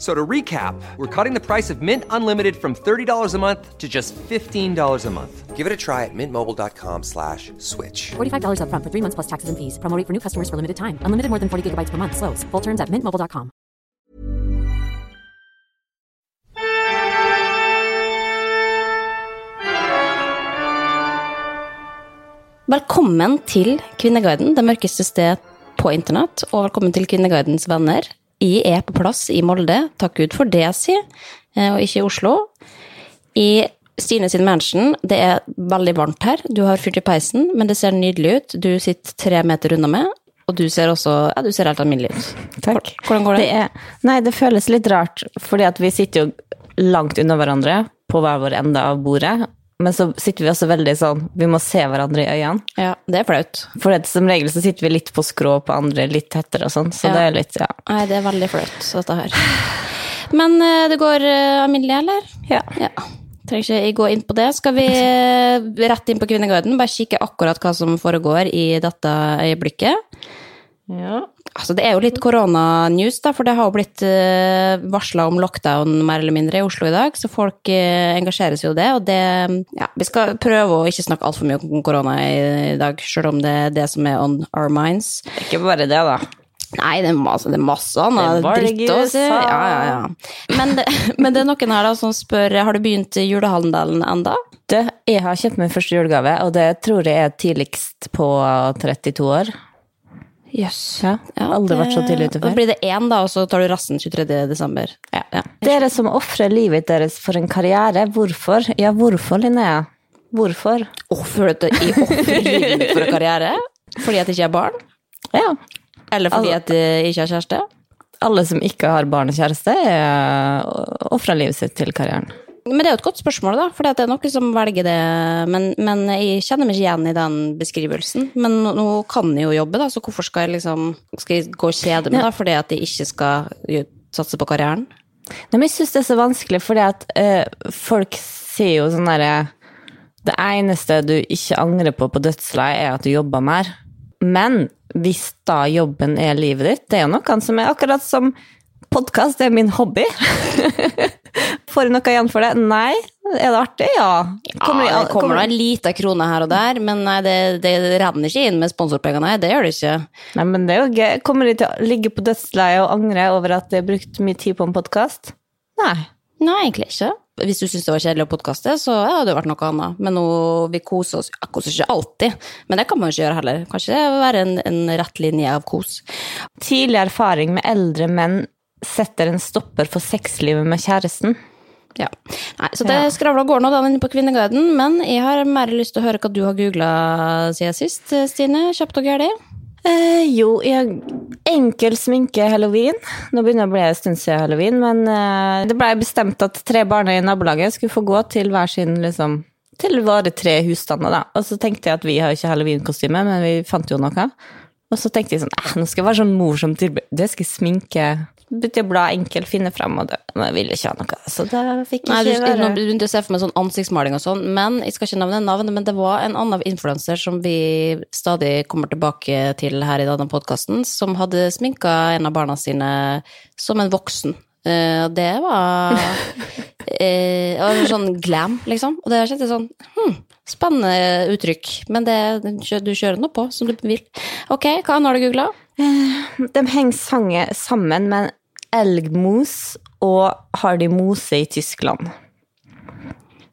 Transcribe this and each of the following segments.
So to recap, we're cutting the price of Mint Unlimited from $30 a month to just $15 a month. Give it a try at mintmobile.com slash switch. $45 upfront for three months plus taxes and fees. Promo for new customers for limited time. Unlimited more than 40 gigabytes per month. Slows. Full terms at mintmobile.com. Velkommen til Kvinneguiden, det mørkeste sted på internett, og velkommen til Kvinneguidens venner. Jeg er på plass i Molde, takk Gud for det, si, eh, og ikke i Oslo. I Stine sin mansion, det er veldig varmt her, du har fyrt i peisen, men det ser nydelig ut. Du sitter tre meter unna meg, og du ser også ja, du ser helt alminnelig ut. Takk. Hvordan går det? Det er, nei, det føles litt rart, fordi at vi sitter jo langt unna hverandre på hver vår ende av bordet. Men så sitter vi også veldig sånn Vi må se hverandre i øynene. Ja, det er flaut. For det, som regel så sitter vi litt på skrå på andre, litt tettere og sånn. Så Ja. det er litt, ja. Nei, det er veldig flaut, dette her. Men eh, det går eh, alminnelig, eller? Ja. Ja. Trenger ikke gå inn på det. Skal vi eh, rett inn på Kvinneguiden? Bare kikke akkurat hva som foregår i dette øyeblikket. Ja. Altså, det er jo litt koronanews, da, for det har jo blitt uh, varsla om lockdown mer eller mindre i Oslo i dag, så folk eh, engasjerer seg jo i det. Og det Ja, vi skal prøve å ikke snakke altfor mye om korona i, i dag, sjøl om det er det som er on our minds. Ikke bare det, da. Nei, det er masse, det er masse annet er dritt å si. Ja, ja, ja. Men, det, men det er noen her da som spør har du begynt i julehandelen enda? Det, jeg har kjøpt min første julegave, og det tror jeg er tidligst på 32 år. Jøss. Ja, jeg har aldri vært så tidlig ute før. blir det én, da, og så tar du rassen 23. desember. Ja. Dere som ofrer livet deres for en karriere, hvorfor? Ja, hvorfor, Linnea? Hvorfor? Offer du i livet for en karriere? Fordi at jeg ikke er barn? Ja. Eller fordi Altså- at jeg ikke har kjæreste? Alle som ikke har barn og kjæreste, ofrer livet sitt til karrieren. Men det er jo et godt spørsmål, da, for det er noen som velger det. Men, men jeg kjenner meg ikke igjen i den beskrivelsen. Men nå, nå kan jeg jo jobbe, da, så hvorfor skal jeg liksom Skal jeg gå og kjede meg, da, fordi at jeg ikke skal satse på karrieren? Nei, men jeg syns det er så vanskelig, fordi at øh, folk sier jo sånn derre Det eneste du ikke angrer på på dødsleiet, er at du jobber mer. Men hvis da jobben er livet ditt, det er jo noe som er akkurat som podkast, er min hobby. Får jeg noe igjen for det? Nei. Er det artig? Ja. Kommer ja, det kommer da en liten krone her og der, men nei, det, det renner ikke inn med sponsorpenger, nei. Det gjør det ikke. Nei, men det er jo gøy. Kommer de til å ligge på dødsleiet og angre over at de har brukt mye tid på en podkast? Nei. Nei, egentlig ikke. Hvis du syns det var kjedelig å podkaste, så ja, hadde det vært noe annet. Men nå, vi koser oss Jeg koser ikke alltid, men det kan man jo ikke gjøre heller. Kanskje det vil være en, en rett linje av kos. Tidlig erfaring med eldre menn setter en stopper for sexlivet med kjæresten. Ja. Nei, så det skravla går nå da inne på Kvinneguiden, men jeg har mer lyst til å høre hva du har googla siden sist, Stine. Kjapt og gæli. Eh, jo, jeg, enkel sminke halloween. Nå begynner det å bli en stund siden halloween, men eh, det ble bestemt at tre barn i nabolaget skulle få gå til hver sin liksom, til våre tre husstander, da. Og så tenkte jeg at vi har ikke halloweenkostyme, men vi fant jo noe. Og så tenkte jeg sånn, eh, nå skal jeg være sånn mor som tilbyr Det skal jeg sminke. Begynte å bla enkelt, finne frem, og det, men jeg ville ikke ha noe. Så det fikk Nei, jeg du, være. nå begynte jeg å se for meg sånn ansiktsmaling og sånn, men jeg skal ikke nevne navnet, men det var en annen influenser som vi stadig kommer tilbake til her i denne podkasten, som hadde sminka en av barna sine som en voksen. Eh, Og det var eh, sånn glam, liksom. Og det kjente jeg sånn hm, Spennende uttrykk, men det, du kjører nå på som du vil. Ok, hva annet har du googla? De henger sange sammen med elgmos og har de Mose i Tyskland.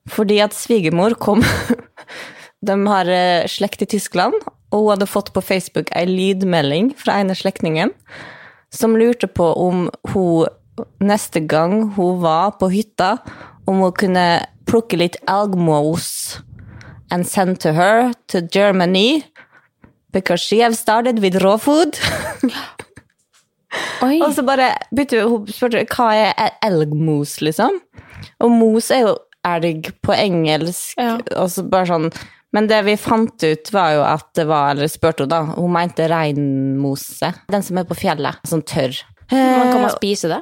Fordi at svigermor kom De har eh, slekt i Tyskland, og hun hadde fått på Facebook ei lydmelding fra ene slektningen som lurte på om hun neste gang hun var på hytta, om hun kunne plukke litt elgmos and send to her to Germany because she have started with raw food. Oi. Og så bare begynte hun spurte hva er elgmos, liksom. Og mos er jo elg på engelsk. Ja. Og så bare sånn Men det vi fant ut, var jo at det var Eller spurte hun, da. Hun mente reinmose. Den som er på fjellet. Sånn tørr. Men kan man Eh, spise det?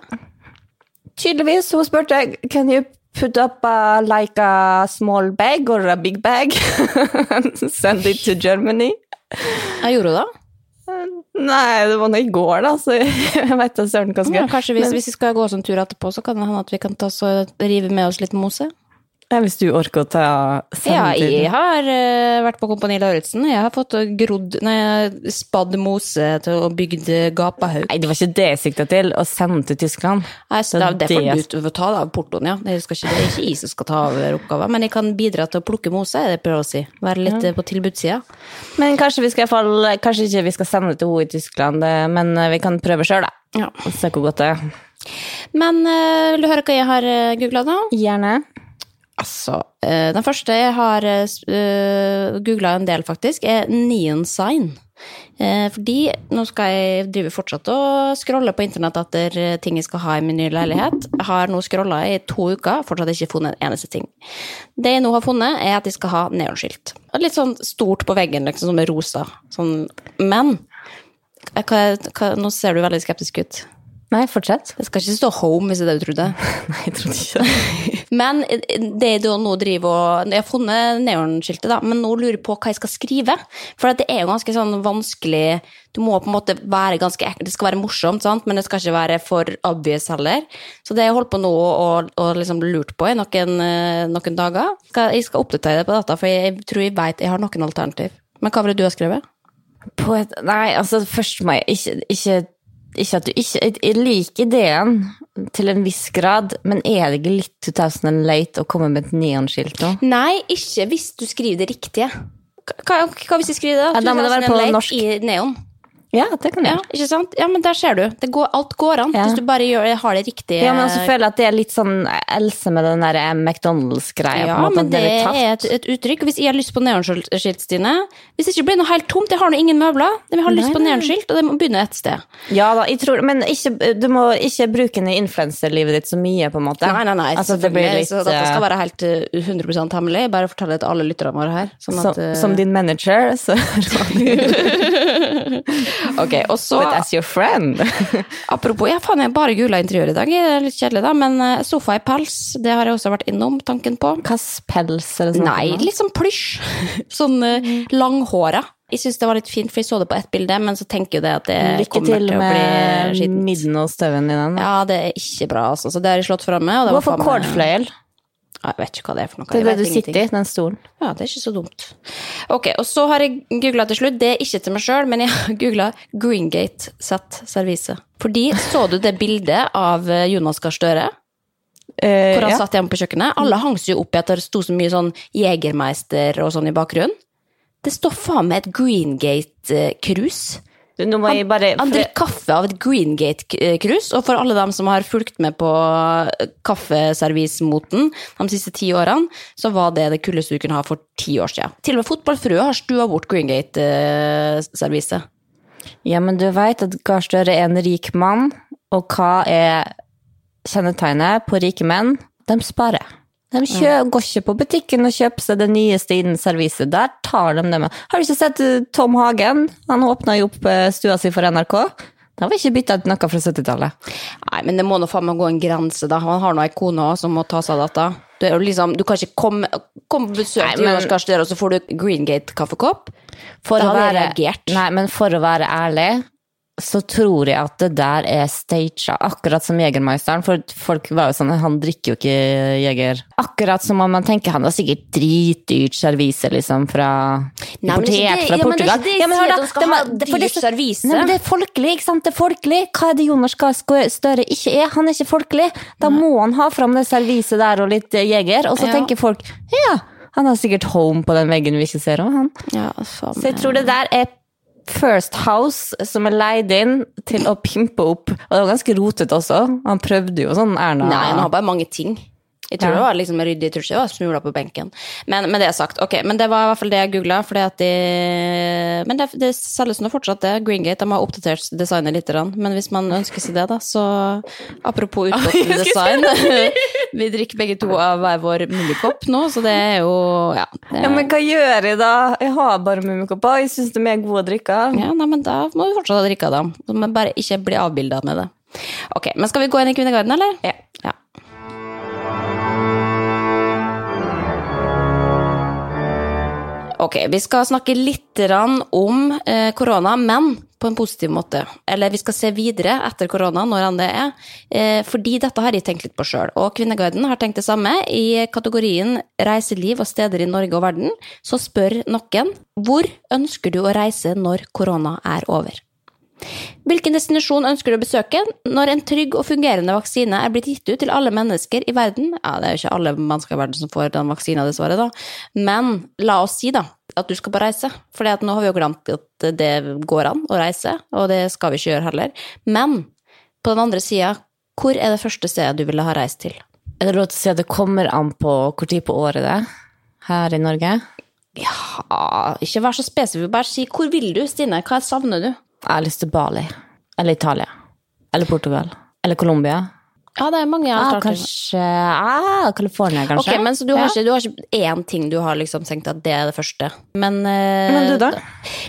tydeligvis. Hun spurte Can you put up a, like a small bag or a big bag? Send it to Germany. Jeg gjorde det. Nei, det var nå i går, da, så jeg vet da søren hva skal Ja, kanskje hvis, Men- hvis vi skal gå oss en tur etterpå, så kan det hende at vi kan ta oss og rive med oss litt mose. Ja, hvis du orker å ta sende Ja, jeg har eh, vært på Kompani Lauritzen. Jeg har fått grodd Nei, spadd mose til å bygd gapahaug. Nei, det var ikke det jeg sikta til, å sende til Tyskland. Nei, så det, det får det- du å ta av portoen, ja. Det, ikke, det er ikke jeg som skal ta over oppgaven, men jeg kan bidra til å plukke mose, er det jeg prøver å si. Være litt ja. på tilbudssida. Men kanskje vi skal i hvert fall, kanskje ikke vi skal sende det til henne i Tyskland, eh, men vi kan prøve sjøl, da. Ja. Se hvor godt det er. Men eh, vil du høre hva jeg har googla, da? Gjerne. Altså, eh, den første jeg har uh, googla en del, faktisk, er Neon Sign. Eh, fordi nå skal jeg drive fortsatt og scrolle på internett etter eh, ting jeg skal ha i min nye leilighet. Jeg har nå scrolla i to uker, fortsatt ikke funnet en eneste ting. Det jeg nå har funnet, er at jeg skal ha neonskilt. Litt sånn stort på veggen, liksom, som er rosa. Sånn. Men eh, hva, hva, nå ser du veldig skeptisk ut. Nei, fortsett. Det skal ikke stå Home, hvis det er det du trodde. Nei, jeg trodde ikke det. Men det du nå driver og Jeg har funnet neonskiltet, da, men nå lurer jeg på hva jeg skal skrive. For det er jo ganske sånn vanskelig Du må på en måte være ganske ekkel. Det skal være morsomt, sant? men det skal ikke være for obvious heller. Så det har jeg holdt på nå og, og liksom lurt på i noen, eh, noen dager. Jeg skal oppdatere det på dette, for jeg tror jeg vet jeg har noen alternativ. Men hva ville du ha skrevet? På et, nei, altså først må jeg ikke, ikke, ikke at du ikke Jeg liker ideen til en viss grad, men er det ikke litt 2000 late å komme med et neonskilt nå? Nei, ikke hvis du skriver det riktige. Hva, hva hvis jeg skriver det? Ja, da må det være på norsk. I neon. Ja, det kan Ja, jeg. ikke sant? Ja, men der ser du. Det går, alt går an, Ja. hvis du bare gjør, har det riktig. Ja, men jeg føler at det er litt sånn Else med den der McDonald's-greia. Ja, på men det er, er et, et uttrykk. Hvis jeg har lyst på neonskilt, Stine Hvis det ikke blir noe helt tomt, jeg har nå ingen møbler. Men jeg har lyst Nei, på nei. neonskilt, og det må begynne et sted. Ja da, jeg tror, men ikke, du må ikke bruke den i influenserlivet ditt så mye, på en måte. Nei, nei, nei, Altså, det blir litt, så dette skal eh, være helt eh, 100 hemmelig. Bare fortell det til alle lytterne våre her. Sånn at, som, som din manager, så Ok, og så But as your friend. Apropos, ja faen jeg bare googla interiør i dag. Det er litt kjedelig, da. Men eh, sofa i pels, det har jeg også vært innom tanken på. Hvilken pels er det sånn? Nei, litt sånn plysj. Sånn uh, langhåra. Jeg syns det var litt fint, for jeg så det på ett bilde, men så tenker jeg det at det Lykke kommer til til å bli skittent. Lykke til med midden og støven i den. Ja, det er ikke bra, altså. Så det har jeg slått fra meg- cordfløyel. Ja, Jeg vet ikke hva det er for noe. Det er det du sitter i, den stolen. Ja, det er ikke så dumt. Ok, og så har jeg googla til slutt. Det er ikke til meg sjøl, men jeg har googla Greengate Set servise. Fordi så du det bildet av eh, Jonas Gahr Støre? Eh, Hvor han ja. satt hjemme på kjøkkenet. Alle hang seg jo opp i at det sto så mye sånn Jegermeister og sånn i bakgrunnen. Det står faen meg et Greengate-krus Du, nå må jeg bare Han drikker kaffe av et Greengate-krus, og for alle dem som har fulgt med på kaffeservismoten de siste ti årene, så var det det kuldeste du kunne ha for ti år siden. Til og med Fotballfrue har stua bort Greengate-serviset. Ja, men du veit at Gahr Støre er en rik mann, og hva er kjennetegnet på rike menn? De sparer. De kjø, går ikke på butikken og kjøper seg det nyeste innen serviset. Der tar de det med. Har du ikke sett eh, Tom Hagen? Han åpna jo opp eh, stua si for NRK. Da var ikke bytta ut noe fra 70-tallet. Nei, men det må nå faen meg gå en grense, da. Han har nå ei kone som må ta seg av dette. Du, liksom, du kan ikke komme, komme på besøk til Jonas Gahr Støre, og så får du Greengate-kaffekopp. For å være. Nei, men for å være ærlig, så tror jeg at det der er staged, akkurat som Jegermeisteren. For folk var jo sånn, han drikker jo ikke Jeger. Akkurat som om man tenker han har sikkert dritdyrt servise, liksom, fra er importert fra Portugal. ja, men det er ikke det jeg men sier, at han skal det ha dyrt servise. Nei, men det er folkelig, ikke sant? Det er folkelig. Hva er det Jonas Gahr Støre ikke er? Han er ikke folkelig. Da må han ha fram det serviset der og litt eh, Jeger, og så Ja. tenker folk ja, han har sikkert home på den veggen vi ikke ser, òg, han. Ja, faen Så jeg tror det der er First House som er leid inn til å pimpe opp. Og det var ganske rotete også. Han prøvde jo sånn Erna Nei, han har bare mange ting. Jeg tror Ja. det var liksom ryddig, jeg tror ikke det var smuler på benken. Men med det sagt, ok, men det var i hvert fall det jeg googla. Men det, det selges nå fortsatt, det. Greengate de har oppdatert designet litt. grann. Men hvis man ønsker seg det, da, så apropos utgått design Vi drikker begge to av hver vår mummikopp nå, så det er jo Ja, det, Ja, men hva gjør jeg da? Jeg har bare mummikopper. Jeg syns de er gode å drikke ja nei, men da må vi fortsatt ha av dem. Men bare ikke bli avbilda med det. Ok, men skal vi gå inn i Kvinneguiden, eller? Ja. ja. Ok, vi skal snakke litt om eh, korona, men på en positiv måte. Eller vi skal se videre etter korona, når enn det er. Eh, fordi dette har jeg tenkt litt på sjøl. Og Kvinneguiden har tenkt det samme. I kategorien reiseliv og steder i Norge og verden, så spør noen hvor ønsker du å reise når korona er over? Hvilken destinasjon ønsker du å besøke når en trygg og fungerende vaksine er blitt gitt ut til alle mennesker i verden? Ja, det er jo ikke alle mennesker i verden som får den vaksina, dessverre, da. Men la oss si, da, at du skal på reise. For nå har vi jo glemt at det går an å reise, og det skal vi ikke gjøre heller. Men på den andre sida, hvor er det første stedet du ville ha reist til? Er det lov til å si at det kommer an på hvor tid på året det er her i Norge? Ja, ikke vær så spesifikk, bare si hvor vil du, Stine? Hva savner du? Jeg har lyst til Bali. Eller Italia. Eller Portugal. Eller Colombia. Ja, det er mange jeg Ah, startet kanskje ah, California, kanskje. Ok, men så du har, Ja. ikke, du har ikke én ting du har liksom tenkt at det er det første? Men, eh, Men du da?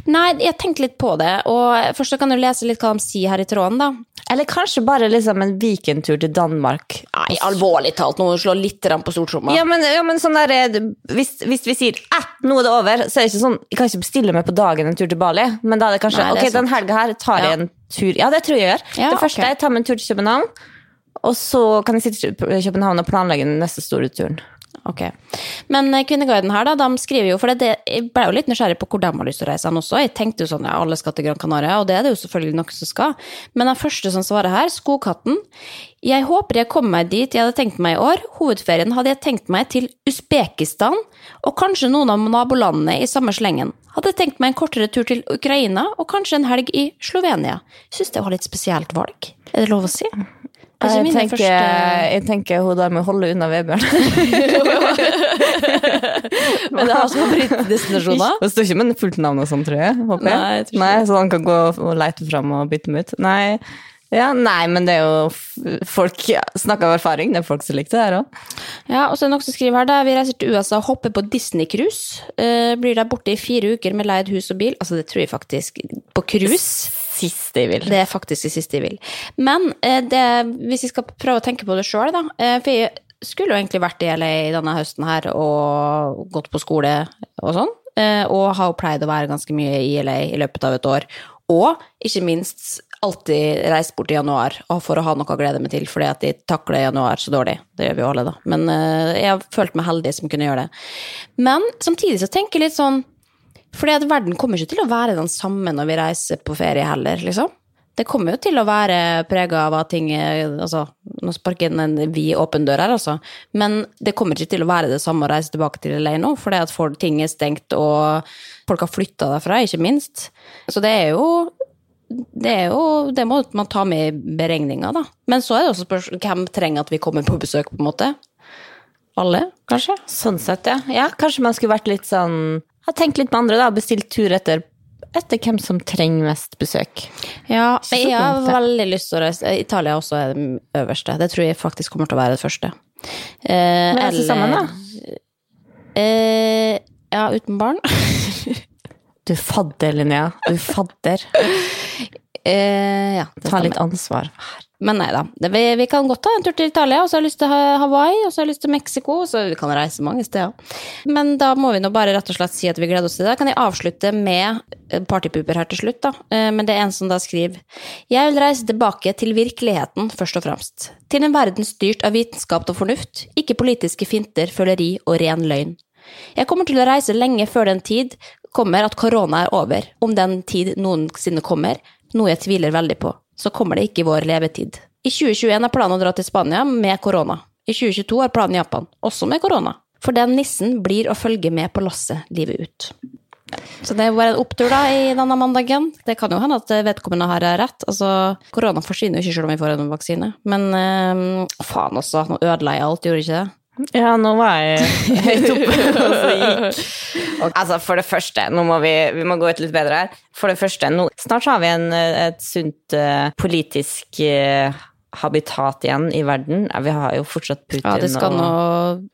Nei, jeg tenkte litt på det. Og først så kan du lese litt hva de sier her i tråden, da. Eller kanskje bare liksom en weekendtur til Danmark. Nei, alvorlig talt, nå slår litt på stortromma. Ja, men, ja, men sånn der, eh, hvis, hvis vi sier eh, nå er det over, så er det ikke sånn Jeg kan ikke bestille meg på dagen en tur til Bali, men da er det kanskje Nei, det er ok, sant. den helga her tar jeg Ja. en tur Ja, det tror jeg jeg gjør. Det første okay. jeg tar meg en tur til København, og så kan jeg sitte i København og planlegge den neste store turen. Ok. Men eh, Kvinneguiden her, da, de skriver jo For det, jeg ble jo litt nysgjerrig på hvor de har lyst til å reise hen også. Jeg tenkte jo sånn, ja, alle skal til Gran Canaria, og det er det jo selvfølgelig noen som skal. Men den første som svarer her, Skoghatten. Jeg håper jeg kommer meg dit jeg hadde tenkt meg i år. Hovedferien hadde jeg tenkt meg til Usbekistan, og kanskje noen av nabolandene i samme slengen. Hadde tenkt meg en kortere tur til Ukraina, og kanskje en helg i Slovenia. Syns det var litt spesielt valg. Er det lov å si? Jeg tenker, første- jeg tenker hun der med å holde unna Vebjørn. Men det har som favorittdestinasjoner. Det står ikke med fullt navn og sånn, tror jeg. Håper jeg. Nei, jeg Nei, Så han kan gå og lete fram og bytte dem ut. Nei. Ja, nei, men det er jo folk ja, Snakker av erfaring, det er folk som likte det her òg. Ja, og så er det noen som skriver her da, vi reiser til USA og hopper på Disney-cruise. Uh, blir der borte i fire uker med leid hus og bil. Altså, det tror jeg faktisk på cruise. Siste jeg vil. Det er faktisk det siste jeg vil. Men uh, det, hvis vi skal prøve å tenke på det sjøl, da. Uh, for jeg skulle jo egentlig vært i LA denne høsten her og gått på skole og sånn. Og har jo pleid å være ganske mye i LA i løpet av et år. Og ikke minst alltid reist bort i januar for å ha noe å glede meg til, fordi at de takler januar så dårlig. Det gjør vi jo alle, da. Men eh, jeg har følt meg heldig som kunne gjøre det. Men samtidig så tenker jeg litt sånn fordi at verden kommer ikke til å være den samme når vi reiser på ferie heller, liksom. Det kommer jo til å være prega av at ting er Altså, nå sparker jeg inn en vid åpen dør her, altså. Men det kommer ikke til å være det samme å reise tilbake til LA nå, fordi at ting er stengt, og folk har flytta derfra, ikke minst. Så det er jo det er jo Det må man ta med i beregninga, da. Men så er det også spørsmål hvem trenger at vi kommer på besøk, på en måte. Alle, kanskje? Sånn sett, ja. ja. Kanskje man skulle vært litt sånn Ha tenkt litt på andre, da. Bestilt tur etter, etter hvem som trenger mest besøk. Ja, men jeg har veldig lyst til å reise Italia også er det øverste. Det tror jeg faktisk kommer til å være det første. Eh, Men reise sammen, da. Eh, ja, uten barn. Du fadder, Linnea. Du fadder. eh, ja, Ta litt ansvar. Men nei da. Vi, vi kan godt ta en tur til Italia, og så har jeg lyst til Hawaii, og så har jeg lyst til Mexico, så vi kan reise mange steder. Men da må vi nå bare rett og slett si at vi gleder oss til det. Da kan jeg avslutte med partypuper partypooper her til slutt, da. Eh, Men det er en som da skriver Jeg vil reise tilbake til virkeligheten, først og fremst. Til en verden styrt av vitenskap og fornuft, ikke politiske finter, føleri og ren løgn. Jeg kommer til å reise lenge før den tid kommer at korona er over. Om den tid noensinne kommer, noe jeg tviler veldig på, så kommer det ikke i vår levetid. I 2021 er planen å dra til Spania med korona. I 2022 er planen Japan, også med korona. For den nissen blir å følge med på lasset livet ut. Så det var en opptur da i denne mandagen. Det kan jo hende at vedkommende har rett. Altså, korona forsvinner jo ikke selv om vi får en vaksine. Men øh, faen også, nå ødela jeg alt, gjorde ikke det? Ja, nå var jeg høyt oppe, og så gikk Altså, for det første, nå må vi, vi må gå ut litt bedre her. For det første, nå, snart har vi en, eh, et sunt uh, politisk eh, habitat igjen i verden. Vi har jo fortsatt Putin Ja, og nå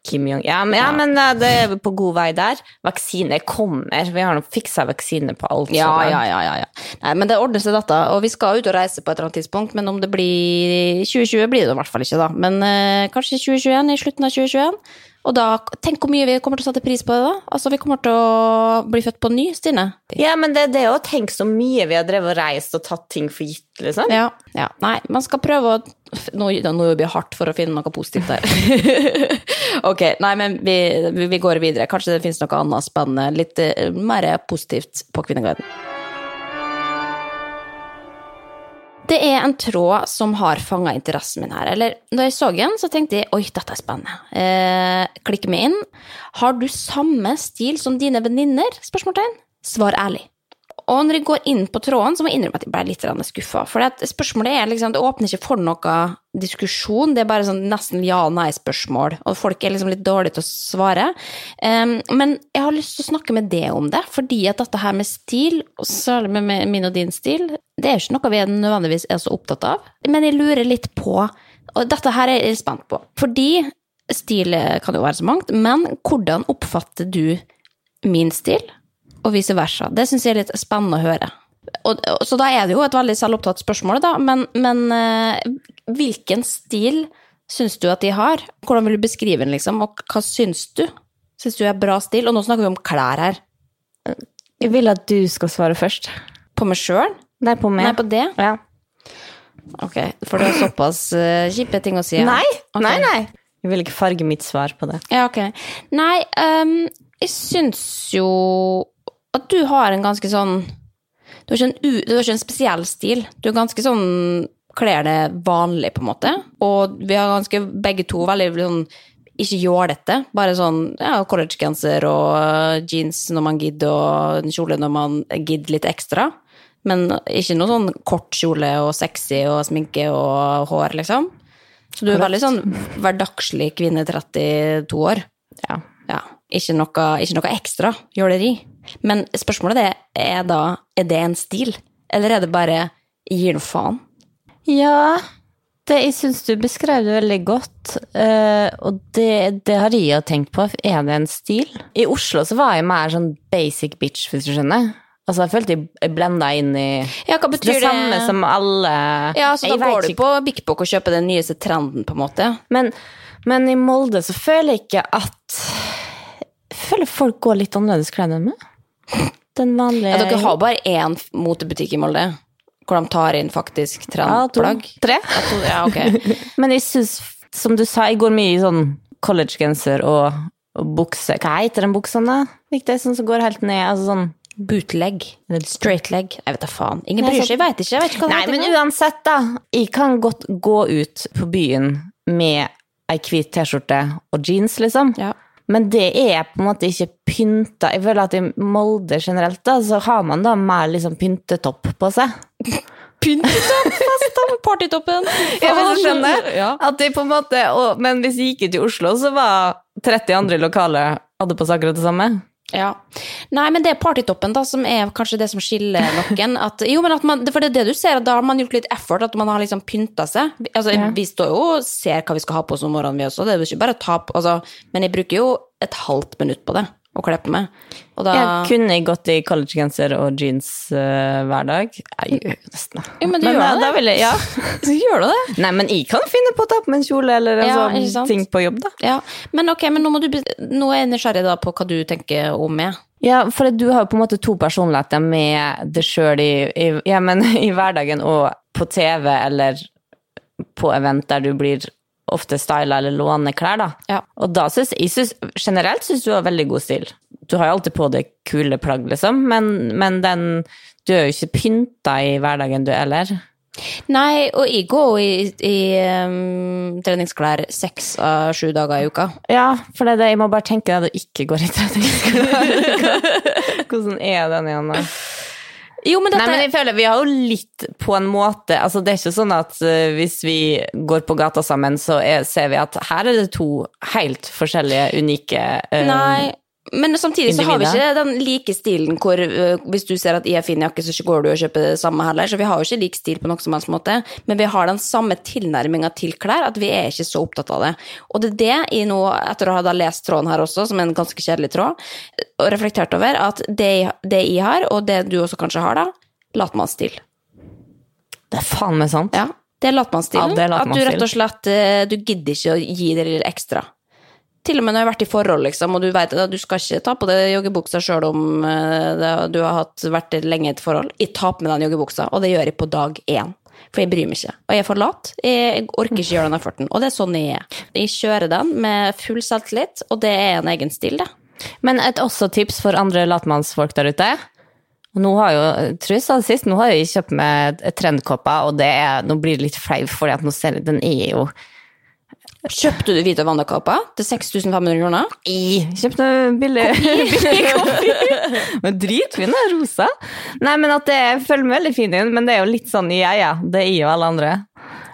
Kim Jong Ja, men, ja, men eh, det er på god vei der. Vaksine kommer. Vi har nå fiksa vaksine på alt. Ja, ja, ja, ja, ja. Nei, men det ordner seg dette, og vi skal ut og reise på et eller annet tidspunkt, men om det blir 2020 blir det i hvert fall ikke, da. Men eh, kanskje 2021, i slutten av 2021. Og da, tenk hvor mye vi kommer til å sette pris på det da. Altså, vi kommer til å bli født på ny, Stine. Ja, men det, det er jo tenk så mye vi har drevet og reist og tatt ting for gitt, liksom. Ja, ja. Nei, man skal prøve å Nå, nå jobber jeg hardt for å finne noe positivt der. ok, nei, men vi, vi går videre. Kanskje det finnes noe annet spennende, litt eh, mer positivt på Kvinneguiden. Det er en tråd som har fanga interessen min her. Eller da jeg så den, så tenkte jeg oi, dette er spennende. Eh, klikk meg inn. Har du samme stil som dine venninner? Spørsmålstegn. Svar ærlig. Og når jeg går inn på tråden, så må jeg innrømme at jeg ble litt skuffa. For spørsmålet er liksom, det åpner ikke for noe diskusjon, det er bare sånn nesten ja-nei-spørsmål. Og folk er liksom litt dårlige til å svare. Um, men jeg har lyst til å snakke med deg om det, fordi at dette her med stil, og særlig med min og din stil, det er ikke noe vi nødvendigvis er så opptatt av. Men jeg lurer litt på, og dette her er jeg spent på, fordi stil kan jo være så mangt, men hvordan oppfatter du min stil? Og vice versa. Det syns jeg er litt spennende å høre. Og, og, så da er det jo et veldig selvopptatt spørsmål, da, men, men uh, hvilken stil syns du at de har? Hvordan vil du beskrive den, liksom, og hva syns du? Syns du er bra stil? Og nå snakker vi om klær her. Jeg vil at du skal svare først. På meg sjøl? Nei, på meg. Nei, på det? Ja. Ok, for det er såpass uh, kjipe ting å si. ja. Nei, okay. nei, nei. Jeg vil ikke farge mitt svar på det. Ja, ok. Nei, um, jeg syns jo at du har en ganske sånn Du har ikke en, du har ikke en spesiell stil. Du er ganske sånn Kler det vanlig, på en måte. Og vi har ganske begge to veldig sånn ikke jålete, bare sånn ja, collegegenser og eh, jeans når man gidder, og en kjole når man gidder litt ekstra. Men ikke noe sånn kort kjole og sexy og sminke og hår, liksom. Så du er veldig sånn hverdagslig kvinne 32 år. Ja. Ja, ikke noe, ikke noe ekstra jåleri. Men spørsmålet er, er da, er det en stil? Eller er det bare gir noe faen? Ja, det, jeg syns du beskrev det veldig godt, uh, og det, det har jeg jo tenkt på. Er det en stil? I Oslo så var jeg mer sånn basic bitch, hvis du skjønner. Altså, jeg følte jeg blenda inn i Ja, det det? samme som alle Ja, så da går du på Big Book og kjøper den nyeste trenden, på en måte? Men, men i Molde så føler jeg ikke at Jeg føler folk går litt annerledes kledd enn meg. Den vanlige Ja, dere har bare én motebutikk i Molde, hvor de tar inn faktisk trendplagg? Tre. Ja, to, ja, ok. Men jeg syns, som du sa, jeg går mye i sånn collegegenser og, og bukse Hva heter den buksa, da? Viktig, sånn som går helt ned. Altså sånn Bootleg. Straight leg. Jeg vet da faen. Ingen bryr seg, jeg veit ikke. Jeg vet ikke hva det Nei, men uansett, da. Jeg kan godt gå ut på byen med ei hvit T-skjorte og jeans, liksom. Ja. Men det er på en måte ikke pynta. Jeg føler at i Molde generelt, da, så har man da mer liksom pyntetopp på seg. Pyntopp-fest, da! Partytoppen. Ja, men du skjønner? Ja. At de på en måte, og, men hvis vi gikk ut i Oslo, så var 30 andre lokaler hadde på seg akkurat det samme. Ja. Nei, men det er partytoppen da, som er kanskje det som skiller noen. At, jo, men at man, for det er det du ser, at da har man gjort litt effort, at man har liksom pynta seg. Altså, Ja. Vi står jo og ser hva vi skal ha på oss om morgenen, vi også. Det er jo ikke bare å ta på altså, Men jeg bruker jo et halvt minutt på det, å kle på meg. Og da Jeg kunne gått i collegegenser og jeans uh, hver dag. Jeg gjør jo nesten ja, men du gjør eh, det. da jeg, ja. Så gjør du det. Nei, men jeg kan finne på å ta på meg en kjole eller Ja, sånn ting på jobb, da. Ja, men ok, men nå, du, nå er jeg nysgjerrig da på hva du tenker om meg. Ja, for du har jo på en måte to personligheter med deg sjøl i, i, ja, i hverdagen og på TV eller på event der du blir ofte styler eller låner klær, da. Ja. Og da syns jeg synes, generelt syns du har veldig god stil. Du har jo alltid på deg kule plagg, liksom, men, men den Du er jo ikke pynta i hverdagen, du heller. Nei, og jeg går i, i um, treningsklær seks av sju dager i uka. Ja, for det er det, jeg må bare tenke at du ikke går i treningsklær. Hvordan er den igjen, da? Jo, men Nei, men jeg føler vi har jo litt på en måte Altså, det er ikke sånn at uh, hvis vi går på gata sammen, så er, ser vi at her er det to helt forskjellige, unike uh, Nei, men samtidig så har vi ikke den like stilen hvor øh, hvis du ser at jeg har fin jakke, så går du og kjøper det samme heller. Så vi har jo ikke lik stil på noen som helst måte, men vi har den samme tilnærminga til klær, at vi er ikke så opptatt av det. Og det er det jeg nå, etter å ha da lest tråden her også, som er en ganske kjedelig tråd, og reflektert over, at det, det jeg har, og det du også kanskje har da, latmannsstil. Det er faen meg sant. Ja, det er latmannsstilen. Ja, at du rett og slett eh, Du gidder ikke å gi det lille ekstra. Til og med når jeg har vært i forhold, liksom, og du vet at du skal ikke ta på deg joggebuksa sjøl om eh, du har hatt, vært lenge i et forhold. Jeg tar på meg den joggebuksa, og det gjør jeg på dag én. For jeg bryr meg ikke. Og jeg er for lat. Jeg orker ikke gjøre den efforten. Og det er sånn jeg er. Jeg kjører den med full selvtillit, og det er en egen stil, det. Men et også tips for andre latmannsfolk der ute. Nå har jo, Truls sa det sist, nå har jeg kjøpt meg et og er, nå blir det litt flau, for den er jo Kjøpte du hvite og Wanda-kåpa til 6500 kroner? i Kjøpte billig, billig kopi. Men dritfin, rosa. Nei, men at det følger meg veldig fin inn, men det er jo litt sånn ja, ja, det er jo alle andre.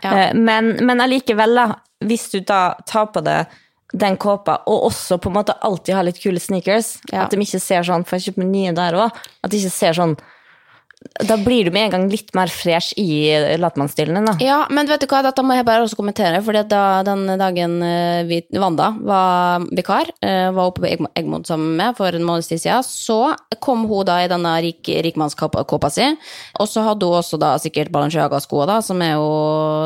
Ja. Eh, Men, men allikevel, da, hvis du da tar på deg den kåpa, og også på en måte alltid har litt kule sneakers, Ja. at de ikke ser sånn, for jeg kjøper nye der òg, at de ikke ser sånn Da blir du med en gang litt mer fresh i latmannsstilen din, da. Ja, men vet du hva, dette må jeg bare også kommentere, fordi da den dagen eh, vi, Wanda var vikar, eh, var oppe på Egmod sammen med for en måneds tid siden, så kom hun da i denne rik, rikmannskåpa si, og så hadde hun også da sikkert Balenciaga-skoa da, som er jo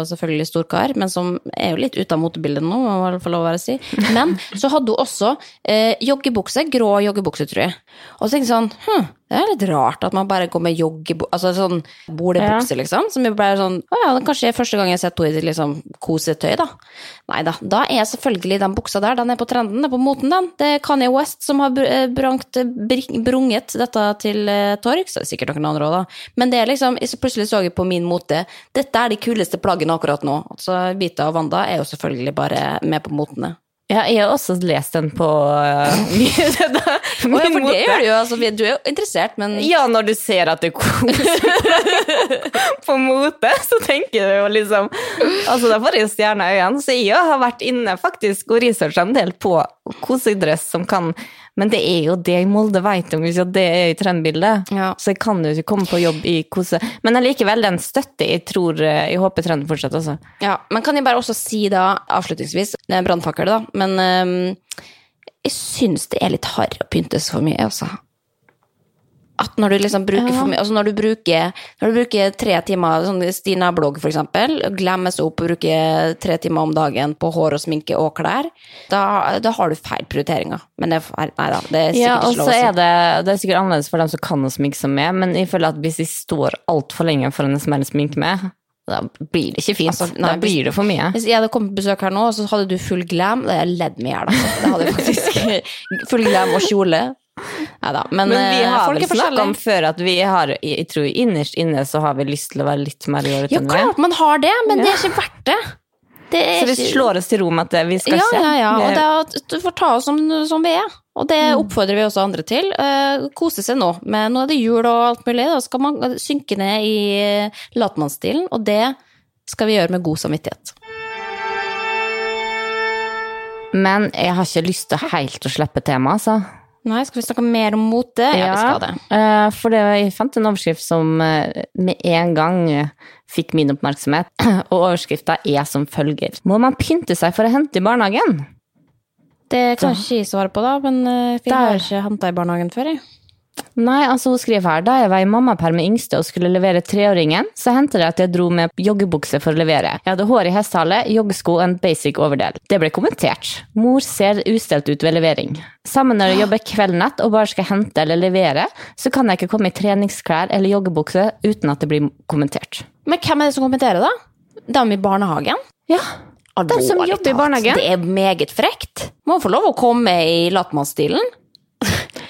selvfølgelig storkar, men som er jo litt ute av motebildet nå, må man få lov å være å si. Men så hadde hun også eh, joggebukse, grå joggebukse, tror jeg. Og så tenkte jeg sånn, hm, det er litt rart at man bare går med joggebukse, altså sånn bolebukse, liksom, som jo bare sånn, å ja, det er kanskje første gang jeg har sett henne i liksom kosetøy, da. Neida, da er selvfølgelig den buksa der, den er på trenden, den er på moten, den. Det er Kanye West som har br- eh, brangt, brunget dette til eh, torgs, det er sikkert noen andre også da. Men det er liksom, så plutselig så jeg på min mote, dette er de kuleste plaggene akkurat nå. Altså, Vita og Wanda er jo selvfølgelig bare med på motene. Ja, jeg har også lest den på uh, min, ja, for det gjør du jo, altså, du er jo interessert, men... Ja, når du ser at det koser på mote, så tenker du jo liksom Altså, da får jeg jo stjerner i øynene. Så jeg har vært inne faktisk og researcha en del på kosedress som kan Men det er jo det i Molde vet du, ikke at det er i trendbildet. Ja. Så jeg kan jo ikke komme på jobb i kose... Men allikevel, den støtter jeg tror eh, Jeg håper trenden fortsetter, altså. Ja, men kan jeg bare også si da, avslutningsvis, det er brannfakkel da, men um, jeg syns det er litt harry å pynte seg for mye, altså. At når du liksom bruker for mye, altså når du bruker, når du bruker tre timer, sånn Stina-blogg glemmer seg opp og bruker tre timer om dagen på hår og sminke og klær, da, da har du feil prioriteringer. Men det nei da, det er sikkert Ja, og så er det, det er sikkert annerledes for dem som kan å sminke seg med, men jeg føler at hvis jeg står altfor lenge foran en som helst sminke med, da blir det ikke fint. Altså, nei, da blir det for mye. Hvis jeg hadde kommet på besøk her nå, så hadde du full glam, det hadde jeg ledd meg i hjel. altså. Full glam og kjole. Neida, men, Men vi eh, har folk vel er forskjellige. om før at vi har Jeg tror innerst inne så har vi lyst til å være litt mer Ja, enn vi er. klart man har det, men det er ikke verdt det. det Så vi ikke- slår oss til ro med at vi skal ja, ikke ja, ja, og det er du får ta oss som, som vi er. Og det oppfordrer vi også andre til. Uh, kose seg nå. Men nå er det jul og alt mulig. Da skal man synke ned i latmannsstilen, og det skal vi gjøre med god samvittighet. Men jeg har ikke lyst til helt å slippe temaet, altså. Nei, skal vi snakke mer om mote? Ja, vi skal det. eh, For det, jeg fant en overskrift som eh, med en gang eh, fikk min oppmerksomhet, og overskrifta er som følger. Må man pynte seg for å hente i barnehagen? Det kan ikke jeg svare på, da, men jeg har ikke henta i barnehagen før, jeg. Nei, altså hun skriver her, da jeg var i mammaperm med yngste og skulle levere treåringen, så hendte det at jeg dro med joggebukse for å levere. Jeg hadde hår i hestehale, joggesko og en basic overdel. Det ble kommentert. Mor ser ustelt ut ved levering. Sammen når jeg jobber kveldnatt og bare skal hente eller levere, så kan jeg ikke komme i treningsklær eller joggebukse uten at det blir kommentert. Men hvem er det som kommenterer, da? Dem i barnehagen? Ja, De som jobber i barnehagen? Det er meget frekt. Må få lov å komme i latmannsstilen.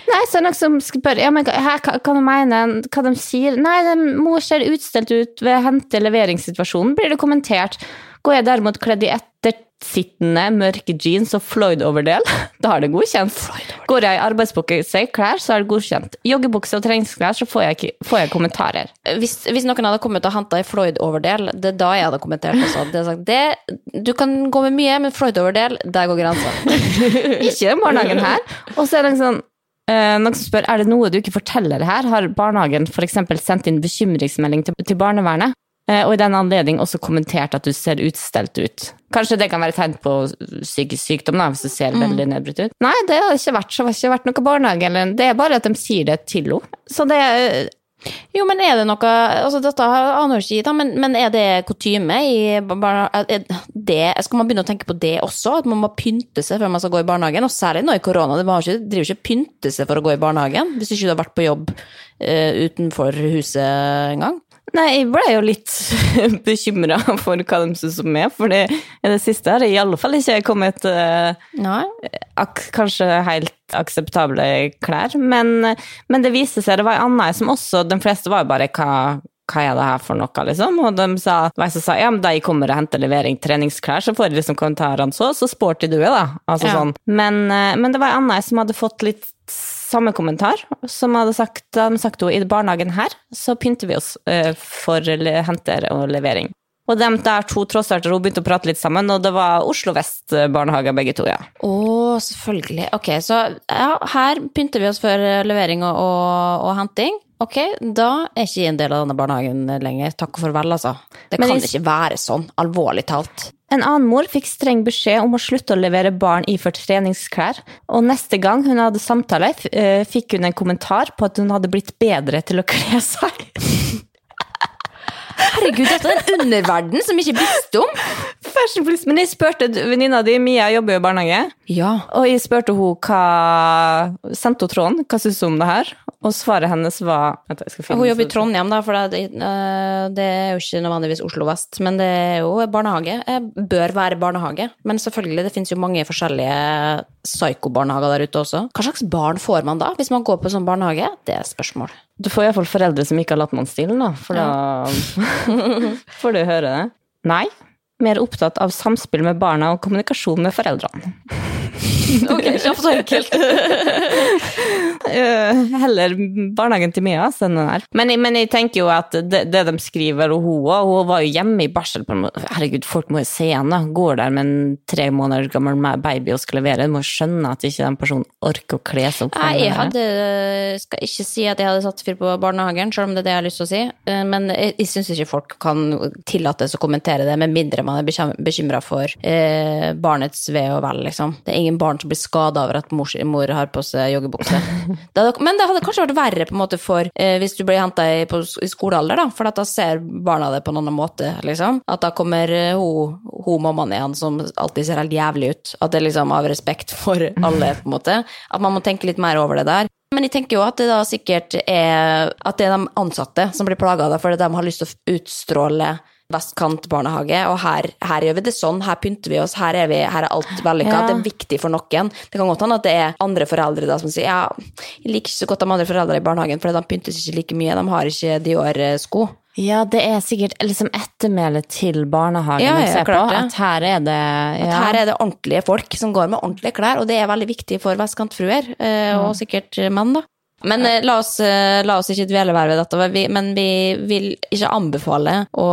Nei, så er det noen som spør ja, men hva, hva de mener, hva de sier. Nei, de mor ser utstelt ut ved hente-leveringssituasjonen, blir det kommentert. Går jeg derimot kledd i ettersittende mørke jeans og Floyd-overdel, da er det godkjent. Går jeg i arbeidsbukse, klær, så er det godkjent. Joggebukse og treningsklær, så får jeg, ikke, får jeg kommentarer. Hvis, hvis noen hadde kommet og henta i Floyd-overdel, det er da jeg hadde kommentert også. Det sagt, det, du kan gå med mye, men Floyd-overdel, der går grensa. Ikke den barnehagen her. Og så er det sånn noen som spør er det noe du ikke forteller her. Har barnehagen f.eks. sendt inn bekymringsmelding til, til barnevernet? Eh, og i den anledning også kommentert at du ser utstelt ut. Kanskje det kan være tegn på psykisk sykdom, da, hvis du ser veldig nedbrutt ut. Nei, det har ikke vært så har ikke vært noe barnehage, eller det er bare at de sier det til henne. Så det eh, Jo, men er det noe altså Dette aner jeg ikke, men, men er det kutyme i barna... er skal man begynne å tenke på det også? At man må pynte seg før man skal gå i barnehagen? Og særlig nå i korona. Det ikke, driver ikke pynte seg for å gå i barnehagen hvis ikke du har vært på jobb uh, utenfor huset engang. Nei, jeg ble jo litt bekymra for hva de syns om meg, for det, det siste har jeg i alle fall ikke kommet Nei. ak kanskje helt akseptable klær, men, men det viste seg, det var en annen som også, de fleste var jo bare hva, hva er det her for noe, liksom? Og de sa, som sa ja, men de kommer og henter levering treningsklær, så får de liksom kommentarene så, så sporty du er, da. Altså Ja. sånn. Men, eh, men det var en annen som hadde fått litt samme kommentar, som hadde sagt, de sagt henne i barnehagen her, så pynter vi oss eh, for henter og levering. Og de der to trossarter, hun begynte å prate litt sammen, og det var Oslo Vest eh, begge to, ja. Å, selvfølgelig. Ok, så ja, her pynter vi oss for levering og, og, og henting. Ok, da er ikke jeg en del av denne barnehagen lenger. Takk og farvel, altså. Det Men kan jeg- ikke være sånn, alvorlig talt. En annen mor fikk streng beskjed om å slutte å levere barn iført treningsklær, og neste gang hun hadde samtale, eh, fikk hun en kommentar på at hun hadde blitt bedre til å kle seg. Herregud, dette er en underverden som ikke visste om. Fashion police. Men jeg spurte venninna di, Mia jobber jo i barnehage, Ja. og jeg spurte henne hva Sendte hun tråden, hva syns hun om det her? Og svaret hennes var Vent, jeg skal finne Hun jobber i. Trondheim, da, for det, eh, det er jo ikke nødvendigvis Oslo vest. Men det er jo barnehage. Jeg Bør være barnehage. Men selvfølgelig, det finnes jo mange forskjellige psyko-barnehager der ute også. Hva slags barn får man da, hvis man går på sånn barnehage? Det er et spørsmål. Du får iallfall foreldre som ikke har latt man stille, da, for da får du høre det. Nei. Mer opptatt av samspill med barna og kommunikasjon med foreldrene. Ok, kjapt og enkelt. Eh, heller barnehagen til Mia enn den her. Men, men jeg tenker jo at det, det de skriver, og hun òg Hun var jo hjemme i barsel. på. Herregud, folk må jo se henne. Går der med en tre måneder gammel baby og skal levere. Du må skjønne at ikke den personen orker å kle seg opp. Nei, jeg hadde, skal ikke si at jeg hadde satt fyr på barnehagen, selv om det er det jeg har lyst til å si. Eh, Men jeg, jeg syns ikke folk kan tillates å kommentere det, med mindre man er bekymra for eh, barnets ve og vel, liksom. Det er ingen barn som blir skada over at mor, mor har på seg joggebukse. Men det hadde kanskje vært verre på en måte for eh, hvis du blir henta i, i skolealder, da, for da ser barna det på en annen måte, liksom. At da kommer eh, hun, hun mammaen igjen som alltid ser helt jævlig ut. At det er liksom av respekt for alle, på en måte. At man må tenke litt mer over det der. Men jeg tenker jo at det da sikkert er at det er de ansatte som blir plaga fordi de har lyst til å utstråle vestkant barnehage, og her, her gjør vi det sånn, her pynter vi oss, her er, vi, her er alt vellykka. Ja. Det er viktig for noen. Det kan godt hende at det er andre foreldre da som sier ja, jeg liker ikke så godt de andre foreldre i barnehagen, for de pyntes ikke like mye, de har ikke Dior-sko. Ja, det er sikkert liksom ettermælet til barnehagen Ja, ja, klart, på. At her er det At her er det ordentlige folk som går med ordentlige klær, og det er veldig viktig for vestkantfruer, eh, og sikkert menn, da. Men eh, la, oss, eh, la oss ikke dvele mer ved dette, vi, men vi vil ikke anbefale å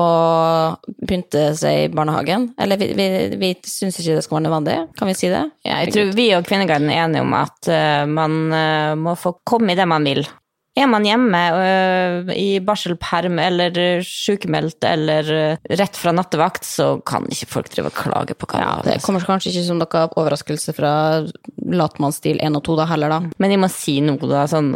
pynte seg i barnehagen. Eller vi, vi, vi syns ikke det skal være nødvendig, kan vi si det? Ja, jeg tror vi og Kvinneguiden er enige om at eh, man eh, må få komme i det man vil. Er man hjemme øh, i barselperm eller sykemeldt eller øh, rett fra nattevakt, så kan ikke folk drive og klage på hva Ja, det kommer kanskje ikke som noe overraskelse fra latmannsstil 1 og 2 da heller, da. Men jeg må si noe, da. Sånn,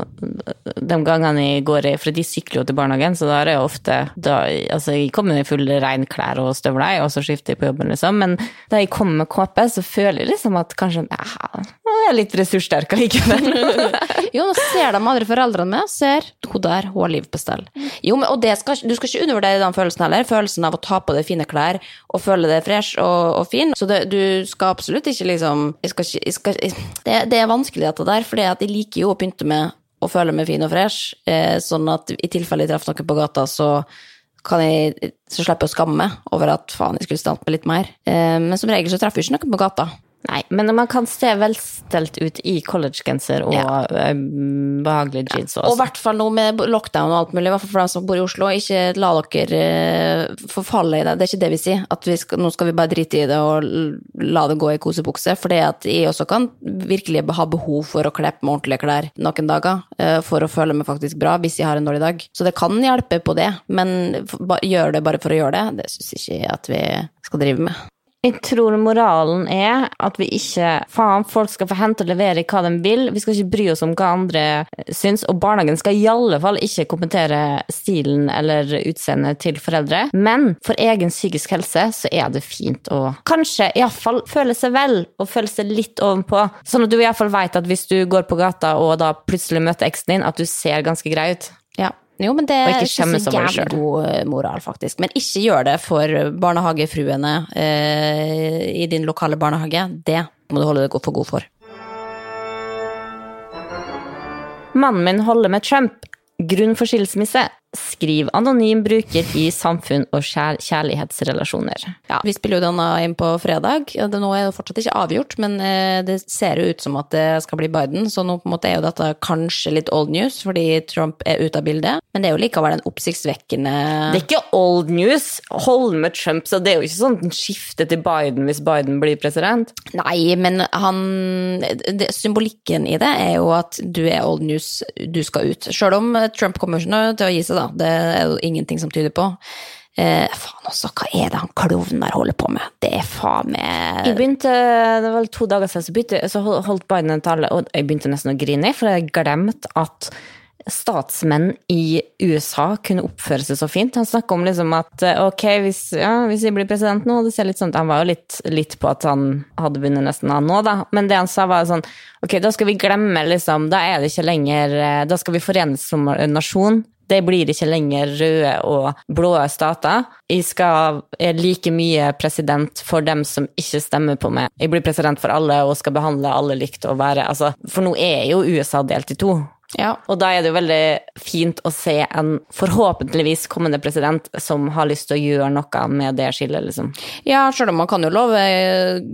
de gangene jeg går i For de sykler jo til barnehagen, så da er det ofte da, Altså, jeg kommer i fulle regnklær og støvler, og så skifter jeg på jobben, liksom. Men da jeg kommer med kåpe, så føler jeg liksom at kanskje ja, jeg er litt ressurssterk allikevel. Jo, nå ser de andre foreldrene med, ser hun der, hun har liv på stell. Jo, men, og det skal, du skal ikke undervurdere den følelsen heller, følelsen av å ta på deg fine klær og føle deg fresh og, og fin. Så det, du skal absolutt ikke liksom jeg skal ikke, jeg skal, det, det er vanskelig dette der, for jeg liker jo å pynte med å føle meg fin og fresh, eh, sånn at i tilfelle jeg treffer noen på gata, så kan jeg, så slipper jeg å skamme meg over at faen, jeg skulle stått med litt mer. Eh, men som regel så treffer jeg ikke noen på gata. Nei, men man kan se velstelt ut i collegegenser og Ja. behagelige jeans. Også. Og i hvert fall nå med lockdown og alt mulig, i hvert fall for dem som bor i Oslo, ikke la dere eh, forfalle i det. Det er ikke det vi sier, at vi skal, nå skal vi bare drite i det og la det gå i kosebukse. For det at jeg også kan virkelig ha behov for å kle på meg ordentlige klær noen dager, eh, for å føle meg faktisk bra hvis jeg har en dårlig dag. Så det kan hjelpe på det, men gjør det bare for å gjøre det, det syns ikke jeg at vi skal drive med. Jeg tror moralen er at vi ikke Faen, folk skal få hente og levere hva de vil. Vi skal ikke bry oss om hva andre syns. Og barnehagen skal i alle fall ikke kommentere stilen eller utseendet til foreldre. Men for egen psykisk helse så er det fint å kanskje iallfall føle seg vel, og føle seg litt ovenpå. Sånn at du iallfall veit at hvis du går på gata og da plutselig møter eksen din, at du ser ganske grei ut. Ja. Jo, men det er ikke så jævlig god eh, moral, faktisk. Men ikke gjør det for barnehagefruene eh, i din lokale barnehage. Det må du holde deg for god for. Mannen min holder med Trump. Grunn for skilsmisse. Skriv anonym bruker i samfunn og kjær kjærlighetsrelasjoner. Ja, vi spiller jo denne inn på fredag. det, nå er det fortsatt ikke avgjort, men eh, det ser jo ut som at det skal bli Biden, så nå på en måte er jo dette kanskje litt old news, fordi Trump er ute av bildet. Men det er jo likevel en oppsiktsvekkende Det er ikke old news. Hold med Trump, så det er jo ikke sånn skifte til Biden hvis Biden blir president. Nei, men han det, Symbolikken i det er jo at du er old news, du skal ut. Sjøl om Trump kommer ikke til å gi seg, da. Det er jo ingenting som tyder på. Eh, faen også, hva er det han klovnen der holder på med? Det er faen meg Jeg begynte, Det var to dager siden, så, begynte, så holdt Biden en tale, og jeg begynte nesten å grine, for jeg glemte at statsmenn i USA kunne oppføre seg så fint. Han snakka om liksom at eh, ok, hvis, ja, hvis jeg blir president nå det ser litt sånn, Han var jo litt, litt på at han hadde vunnet nesten han nå, da. Men det han sa, var sånn Ok, da skal vi glemme, liksom. Da er det ikke lenger eh, Da skal vi forenes som nasjon. Det blir ikke lenger røde og blå stater. Jeg skal er like mye president for dem som ikke stemmer på meg. Jeg blir president for alle og skal behandle alle likt og være altså, For nå er jo USA delt i to. Ja. Og da er det jo veldig fint å se en forhåpentligvis kommende president som har lyst til å gjøre noe med det skillet, liksom. Ja, sjøl om man kan jo love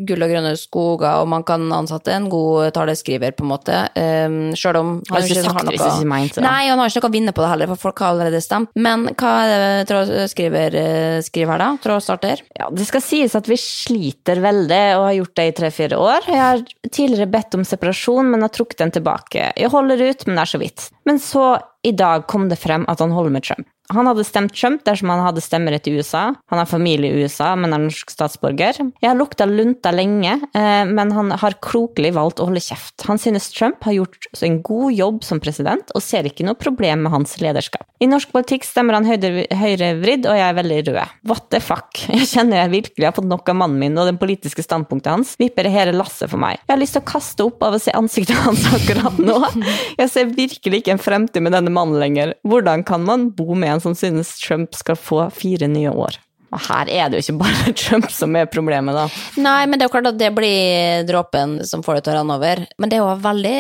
gull og grønne skoger, og man kan ansette en god taleskriver, på en måte. Um, sjøl om han ikke sagt det hvis ikke mente. Nei, han har ikke noe å vinne på det heller, for folk har allerede stemt. Men hva er det trådskriver eh, skriver her, da? Trådstarter? Ja, Det skal sies at vi sliter veldig og har gjort det i tre-fire år. Jeg har tidligere bedt om separasjon, men har trukket den tilbake. Jeg holder ut, men det er så vidt. Men så, i dag, kom det frem at han holder med Trump. Han hadde stemt Trump dersom han hadde stemmerett i USA. Han har familie i USA, men er norsk statsborger. Jeg har lukta lunta lenge, eh, men han har klokelig valgt å holde kjeft. Han synes Trump har gjort en god jobb som president, og ser ikke noe problem med hans lederskap. I norsk politikk stemmer han høyre- høyrevridd, og jeg er veldig rød. What the fuck? Jeg kjenner jeg virkelig har fått nok av mannen min, og den politiske standpunktet hans vipper hele lasset for meg. Jeg har lyst til å kaste opp av å se ansiktet hans akkurat nå. Jeg ser virkelig ikke en fremtid med denne mannen lenger. Hvordan kan man bo med en som synes Trump skal få fire nye år? Og her er det jo ikke bare Trump som er problemet, da. Nei, men det er jo klart at det blir dråpen som får det til å renne over. Men det er jo veldig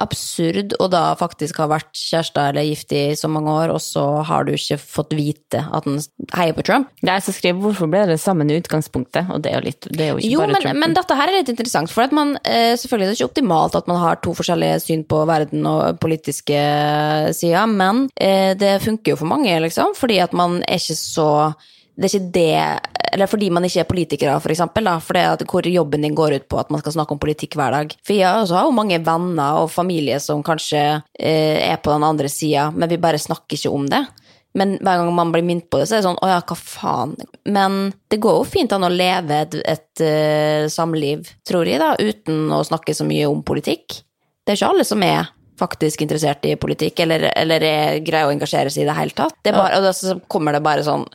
absurd å da faktisk ha vært kjærester eller gift i så mange år, og så har du ikke fått vite at han heier på Trump. Det er jeg som skriver 'Hvorfor ble dere sammen i utgangspunktet?' Og det er jo, litt, det er jo ikke Jo, bare men, Trump. men dette her er litt interessant, for man, eh, selvfølgelig er det ikke optimalt at man har to forskjellige syn på verden og politiske sider, men eh, det funker jo for mange, liksom, fordi at man er ikke så det er ikke det Eller fordi man ikke er politikere, for eksempel, da, for det at hvor jobben din går ut på at man skal snakke om politikk hver dag. For jeg også har jo mange venner og familie som kanskje eh, er på den andre sida, men vi bare snakker ikke om det. Men hver gang man blir minnet på det, så er det sånn å ja, hva faen. Men det går jo fint an å leve et, et uh, samliv, tror jeg, da, uten å snakke så mye om politikk. Det er ikke alle som er faktisk interessert i politikk, eller, eller er, greier å engasjere seg i det hele tatt. Det er bare, og så kommer det bare sånn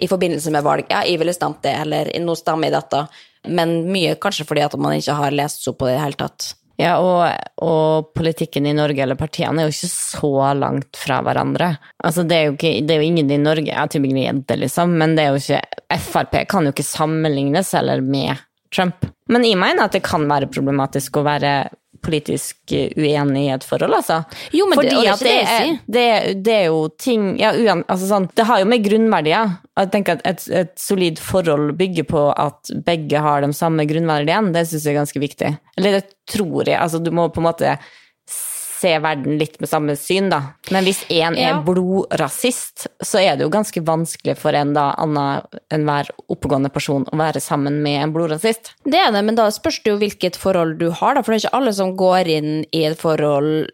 i forbindelse med valg, ja, jeg ville stemt det, eller nå stemmer jeg dette. Men mye kanskje fordi at man ikke har lest så på det i det hele tatt. Ja, og, og politikken i Norge, eller partiene, er jo ikke så langt fra hverandre. Altså, det er jo, ikke, det er jo ingen i Norge, jeg tror ikke jente, liksom, men det er jo ikke Frp kan jo ikke sammenlignes heller med Trump. Men jeg mener at det kan være problematisk å være politisk uenig i et forhold, altså. Jo, men det- Fordi det, det er det er, det er jo ting ja, uen, altså sånn, Det har jo med grunnverdier. Jeg tenker at et, et solid forhold bygger på at begge har de samme grunnverdiene. Det syns jeg er ganske viktig. Eller det tror jeg. Altså, du må på en måte se verden litt med samme syn, da. Men hvis én er blodrasist, så er det jo ganske vanskelig for en da annen enhver oppegående person å være sammen med en blodrasist. Det er det, men da spørs det jo hvilket forhold du har, da. For det er ikke alle som går inn i et forhold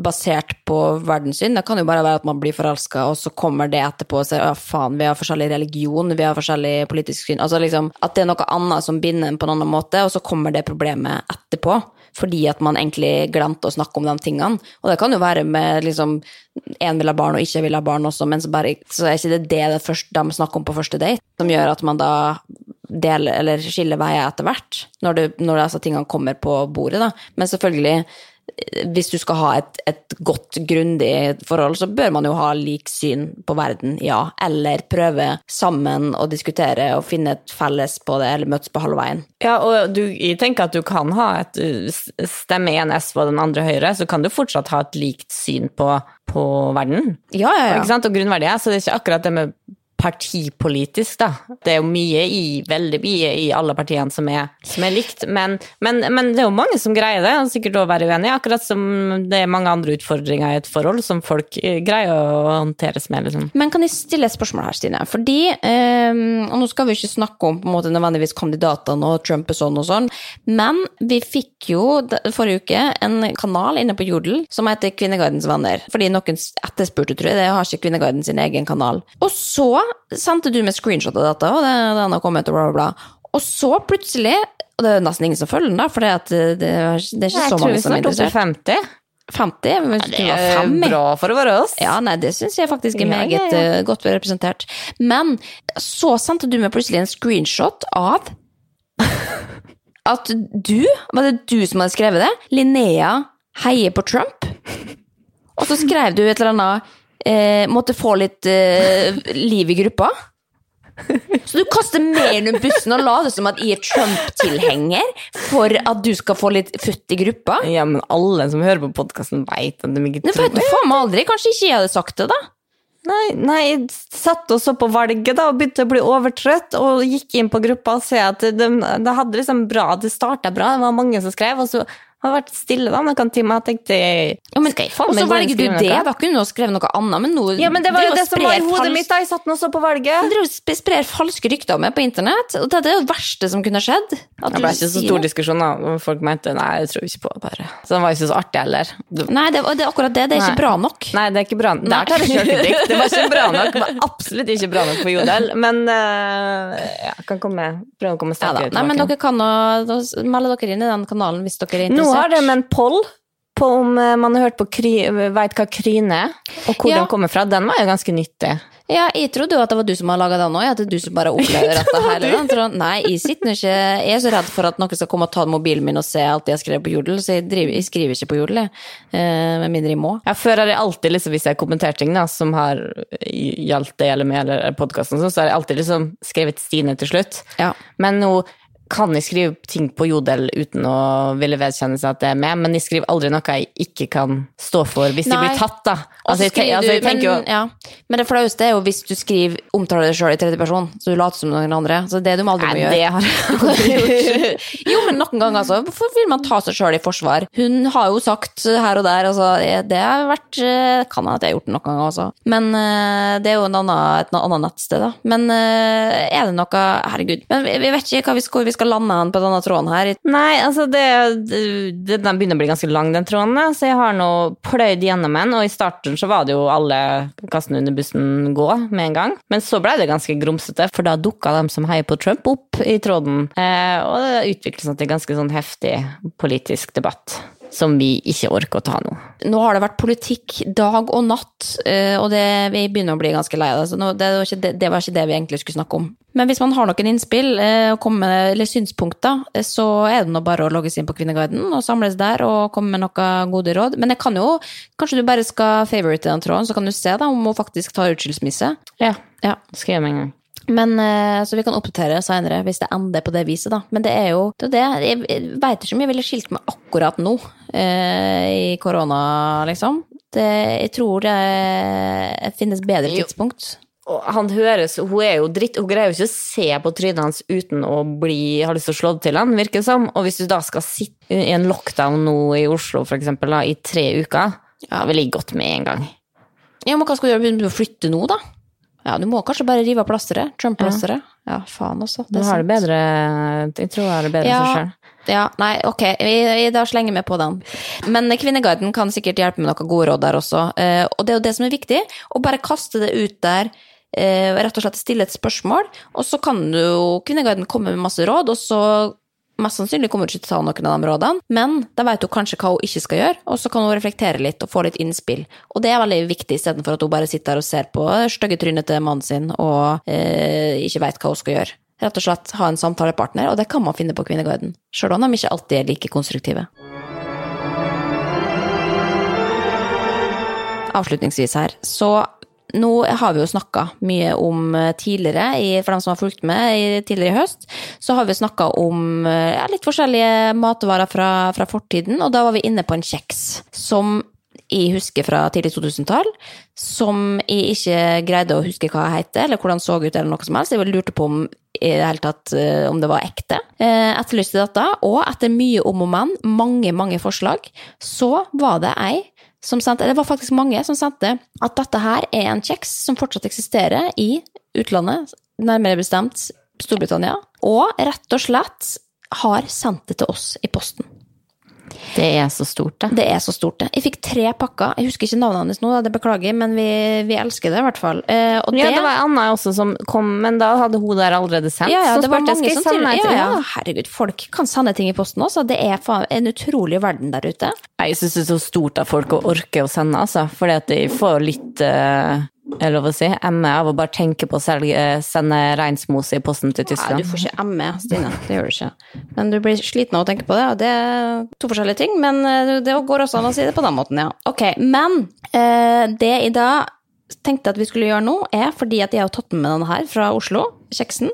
basert på verdenssyn. Det kan jo bare være at man blir forelska, og så kommer det etterpå og sier ja, faen, vi har forskjellig religion, vi har forskjellig politisk syn. Altså liksom at det er noe annet som binder en på en annen måte, og så kommer det problemet etterpå. Fordi at man egentlig glemte å snakke om de tingene. Og det kan jo være med liksom en vil ha barn og ikke vil ha barn også, men så, bare, så er ikke det det, det første, de snakker om på første date, som gjør at man da deler, eller skiller veier etter hvert, når, det, når disse tingene kommer på bordet. Da. Men selvfølgelig, hvis du skal ha et, et godt, grundig forhold, så bør man jo ha lik syn på verden, ja. Eller prøve sammen å diskutere og finne et felles på det, eller møtes på halvveien. Ja, og du, jeg tenker at du kan ha et uh, stemme én SV og den andre Høyre, så kan du fortsatt ha et likt syn på, på verden. Ja, ja, ja. Og grunnverdier, så det er ikke akkurat det med partipolitisk, da. Det er jo mye i, veldig mye i alle partiene som er, som er likt, men, men, men det er jo mange som greier det, og sikkert også være uenige, akkurat som det er mange andre utfordringer i et forhold som folk eh, greier å håndteres med, liksom. Men kan jeg stille et spørsmål her, Stine? Fordi, eh, og nå skal vi ikke snakke om på en måte nødvendigvis kandidatene og Trump og sånn og sånn, men vi fikk jo forrige uke en kanal inne på Jodel som heter Kvinnegardens venner. Fordi noen etterspurte, tror jeg, det har ikke Kvinneguiden sin egen kanal. Og så sendte du med screenshot av dette, og det, den har kommet og bla, bla, bla. Og så plutselig, og det er nesten ingen som følger den, da, for det, er- det er ikke så tror mange som er snart oppe i interessert. 50. 50? Men Det er bra for å være oss. Ja, nei, det syns jeg faktisk er meget ja, ja. ja. godt representert. Men så sendte du meg plutselig en screenshot av at du Var det du som hadde skrevet det? Linnea heier på Trump. Og så skrev du et eller annet eh, Måtte få litt eh, liv i gruppa. Så du kaster mer under bussen og later som at jeg er Trump-tilhenger for at du skal få litt futt i gruppa? Ja, men alle som hører på podkasten, veit at de ikke tror vet du faen meg aldri. Kanskje ikke jeg hadde sagt det, da. Nei, nei, jeg satt og så på valget da, og begynte å bli overtrøtt, og gikk inn på gruppa og så at det, de hadde liksom bra, det starta bra, det var mange som skrev, og så har det vært stille da, noen timer, jeg tenkte Ja, men, skal jeg faen og så meg og velger du det, noe? da kunne du ha skrevet noe annet, men nå Ja, men det var jo det som var i hodet mitt da jeg satt nå så på valget. Du sprer falske rykter om meg på internett, og det er det verste som kunne skjedd. Det ble ikke så stor diskusjon da, folk mente, nei, jeg tror ikke på det bare. Så den var ikke så artig heller. Du- Nei, det, det er akkurat det. Det er Nei. ikke bra nok. Nei, det er ikke bra. Der tar jeg selvkritikk. Det var ikke bra nok. Det var absolutt ikke bra nok for Jodel, men uh, ja, kan komme, prøve å komme Ja, tilbake. Nei, men dere kan nå- melde dere inn i den kanalen hvis dere er Nå har har de en poll på om eh, man har hørt på kry, vet hva Kryne er, og hvor Ja. den kommer fra. Den var jo ganske nyttig. Ja, jeg trodde jo at det var du som har laga den òg, at det er du som bare opplever at det her Så, nei, jeg sitter ikke Jeg er så redd for at noen skal komme og ta mobilen min og se alt jeg har skrevet på Jodel, så jeg, driver, jeg skriver ikke på Jodel, jeg. Eh, med mindre jeg må. Ja, før har jeg alltid, liksom, hvis jeg har kommentert ting da, som har gjaldt det eller med eller podkasten, så har jeg alltid liksom skrevet Stine til slutt. Ja. Men nå kan jeg skrive ting på Jodel uten å ville vedkjenne seg at det er med, men jeg skriver aldri noe jeg ikke kan stå for hvis Nei. jeg blir tatt, da. Altså, jeg, altså, jeg tenker jo men, ja. men det flaueste er jo hvis du skriver omtaler deg sjøl i tredje person, så du later som noen andre. Så det er du aldri aldri må Nei, gjøre. det har jeg aldri gjort. jo, men noen ganger, altså. Hvorfor vil man ta seg sjøl i forsvar? Hun har jo sagt her og der, altså. Det har vært eh, Kan hende at jeg har gjort det noen ganger, altså. Men eh, det er jo en annen, et annet nettsted, da. Men eh, er det noe Herregud. Men vi, vi vet ikke hva vi skal, vi skal lande han på denne tråden her. Nei, altså det, det, Den begynner å bli ganske lang, den tråden, så jeg har nå pløyd gjennom den. Og i starten så var det jo alle kassene under bussen gå med en gang. Men så ble det ganske grumsete, for da dukka de som heier på Trump, opp i tråden. Eh, og det utviklet seg til ganske sånn heftig politisk debatt. Som vi ikke orker å ta nå. Nå har det vært politikk dag og natt, eh, og det, vi begynner å bli ganske lei av det. Så nå, det, var ikke det. Det var ikke det vi egentlig skulle snakke om. Men hvis man har noen innspill eh, komme eller synspunkter, eh, så er det nå bare å logge seg inn på Kvinneguiden og samles der og komme med noen gode råd. Men jeg kan jo, kanskje du bare skal favorite den tråden, så kan du se da om hun faktisk tar utskillsmisse. Ja, Ja. skriv med en gang. Men, så vi kan oppdatere senere hvis det ender på det viset, da. Men det er jo det er det. Jeg- veit ikke om jeg ville skilt meg akkurat nå, i korona, liksom. Det, jeg tror det finnes bedre tidspunkt. Og han høres, hun er jo dritt, hun greier jo ikke å se på trynet hans uten å bli, ha lyst til å slå det til han, virker det som. Og hvis du da skal sitte i en lockdown nå i Oslo, for eksempel, da, i tre uker, ja, ville jeg gått med en gang. Ja, men hva skal du gjøre? Begynne å flytte nå, da? Ja, du må kanskje bare rive av plasteret. Trump-plasteret. Ja. faen også. Du er har det bedre, jeg tror jeg har det bedre Ja. seg sjøl. Ja, nei, ok, vi, vi da slenger vi på den. Men Kvinneguiden kan sikkert hjelpe med noen gode råd der også. Eh, og det er jo det som er viktig, å bare kaste det ut der, eh, rett og slett stille et spørsmål, og så kan du jo Kvinneguiden komme med masse råd, og så mest sannsynlig kommer hun ikke til å ta noen av de rådene, men da vet hun kanskje hva hun ikke skal gjøre, og så kan hun reflektere litt og få litt innspill. Og det er veldig viktig, istedenfor at hun bare sitter der og ser på stygge trynet til mannen sin og eh, ikke vet hva hun skal gjøre. Rett og slett ha en samtalepartner, og det kan man finne på Kvinneguiden. Sjøl om de ikke alltid er like konstruktive. Avslutningsvis her, så nå har vi jo snakka mye om eh, tidligere, for dem som har fulgt med tidligere i høst, så har vi snakka om eh, ja, litt forskjellige matvarer fra, fra fortiden, og da var vi inne på en kjeks som jeg husker fra tidlig 2000-tall, som jeg ikke greide å huske hva heter, eller hvordan så ut, eller noe som helst. Jeg lurte på om i det hele tatt eh, om det var ekte. Etterlyste dette, og etter mye om og men, mange, mange forslag, så var det ei som sendte, det var faktisk mange som sendte at dette her er en kjeks som fortsatt eksisterer i utlandet, nærmere bestemt Storbritannia, og rett og slett har sendt det til oss i posten. Det er så stort, det. Det er så stort, det. Jeg fikk tre pakker. Jeg husker ikke navnet hans nå, da, det beklager jeg, men vi, vi elsker det i hvert fall. Eh, og Ja, det, det var Anna også som kom, men da hadde hun der allerede sendt. ja, ja, så det var spurte jeg, mange skal som sende ja, ja, herregud, folk kan sende ting i posten også. Det er en utrolig verden der ute. Jeg syns det er så stort av folk å orke å sende, altså. Fordi at de får litt uh, er lov å si, ME av å bare tenke på å selge, eh, sende reinsmose i posten til Tyskland? Nei, du får ikke ME, Stine. Det gjør du ikke. Men du blir sliten av å tenke på det, og det er to forskjellige ting. Men eh, det går også an å si det på den måten, ja. Ok, men eh, det jeg dag tenkte at vi skulle gjøre nå, er fordi at jeg har tatt med denne her fra Oslo, kjeksen.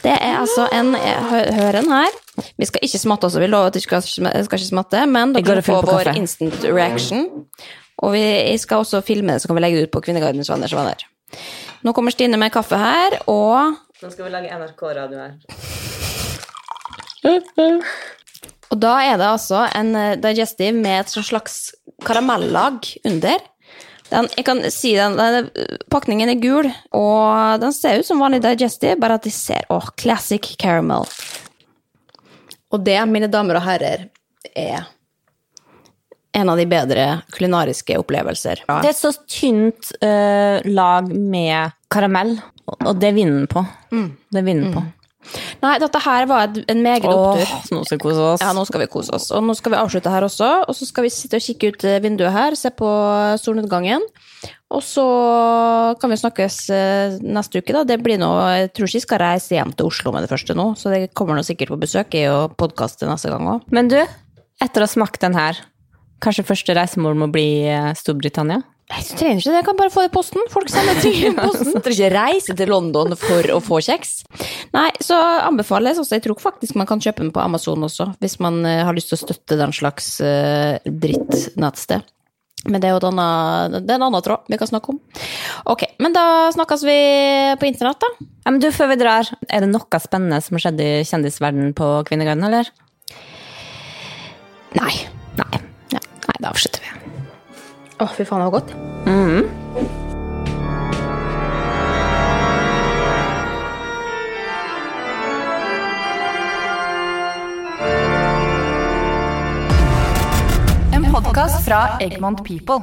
Det er altså en Hør den her. Vi skal ikke smatte altså. vi lover at vi skal, skal ikke smatte, men dere får vår instant reaction. Og vi, skal også filme det, så kan vi legge det ut på Kvinnegardens venners venner. Nå kommer Stine med kaffe her, og Nå skal vi lage NRK-radio her. Og da er det altså en eh, digestive med et slags karamellag under. Den, jeg kan si den, den, Pakningen er gul, og den ser ut som vanlig digestive, bare at de ser Åh, classic caramel. Og det, mine damer og herrer, er en av de bedre kulinariske opplevelser. Det er et så tynt uh, lag med karamell, og- det vinner den på. Det vinner den på. Nei, dette her var et, en meget opptur. Åh, nå skal vi kose oss. Ja, nå skal vi kose oss. Og nå skal vi avslutte her også. Og så skal vi sitte og kikke ut eh, vinduet her, se på solnedgangen. Og så kan vi snakkes eh, neste uke, da. Det blir nå Jeg tror ikke jeg skal reise hjem til Oslo med det første nå, så det kommer nå sikkert på besøk i podkast podkaste neste gang òg. Men du, etter å ha smakt den her, kanskje første reisemål må bli eh, Storbritannia? Jeg trenger ikke det, jeg kan bare få det i posten. Folk sender ting i posten. Du trenger ikke reise til London for å få kjeks. Nei, så anbefales også. Jeg tror faktisk man kan kjøpe den på Amazon også, hvis man eh, har lyst til å støtte den slags uh, drittnettsted. Men det er jo et annet, det er en annen tråd vi kan snakke om. Ok, men da snakkes vi på internett, da. Ja, men du, før vi drar, er det noe spennende som har skjedd i kjendisverdenen på Kvinneguiden, eller? Nei. Da avslutter vi. Å, fy faen, det var godt. En podkast fra Egmont People.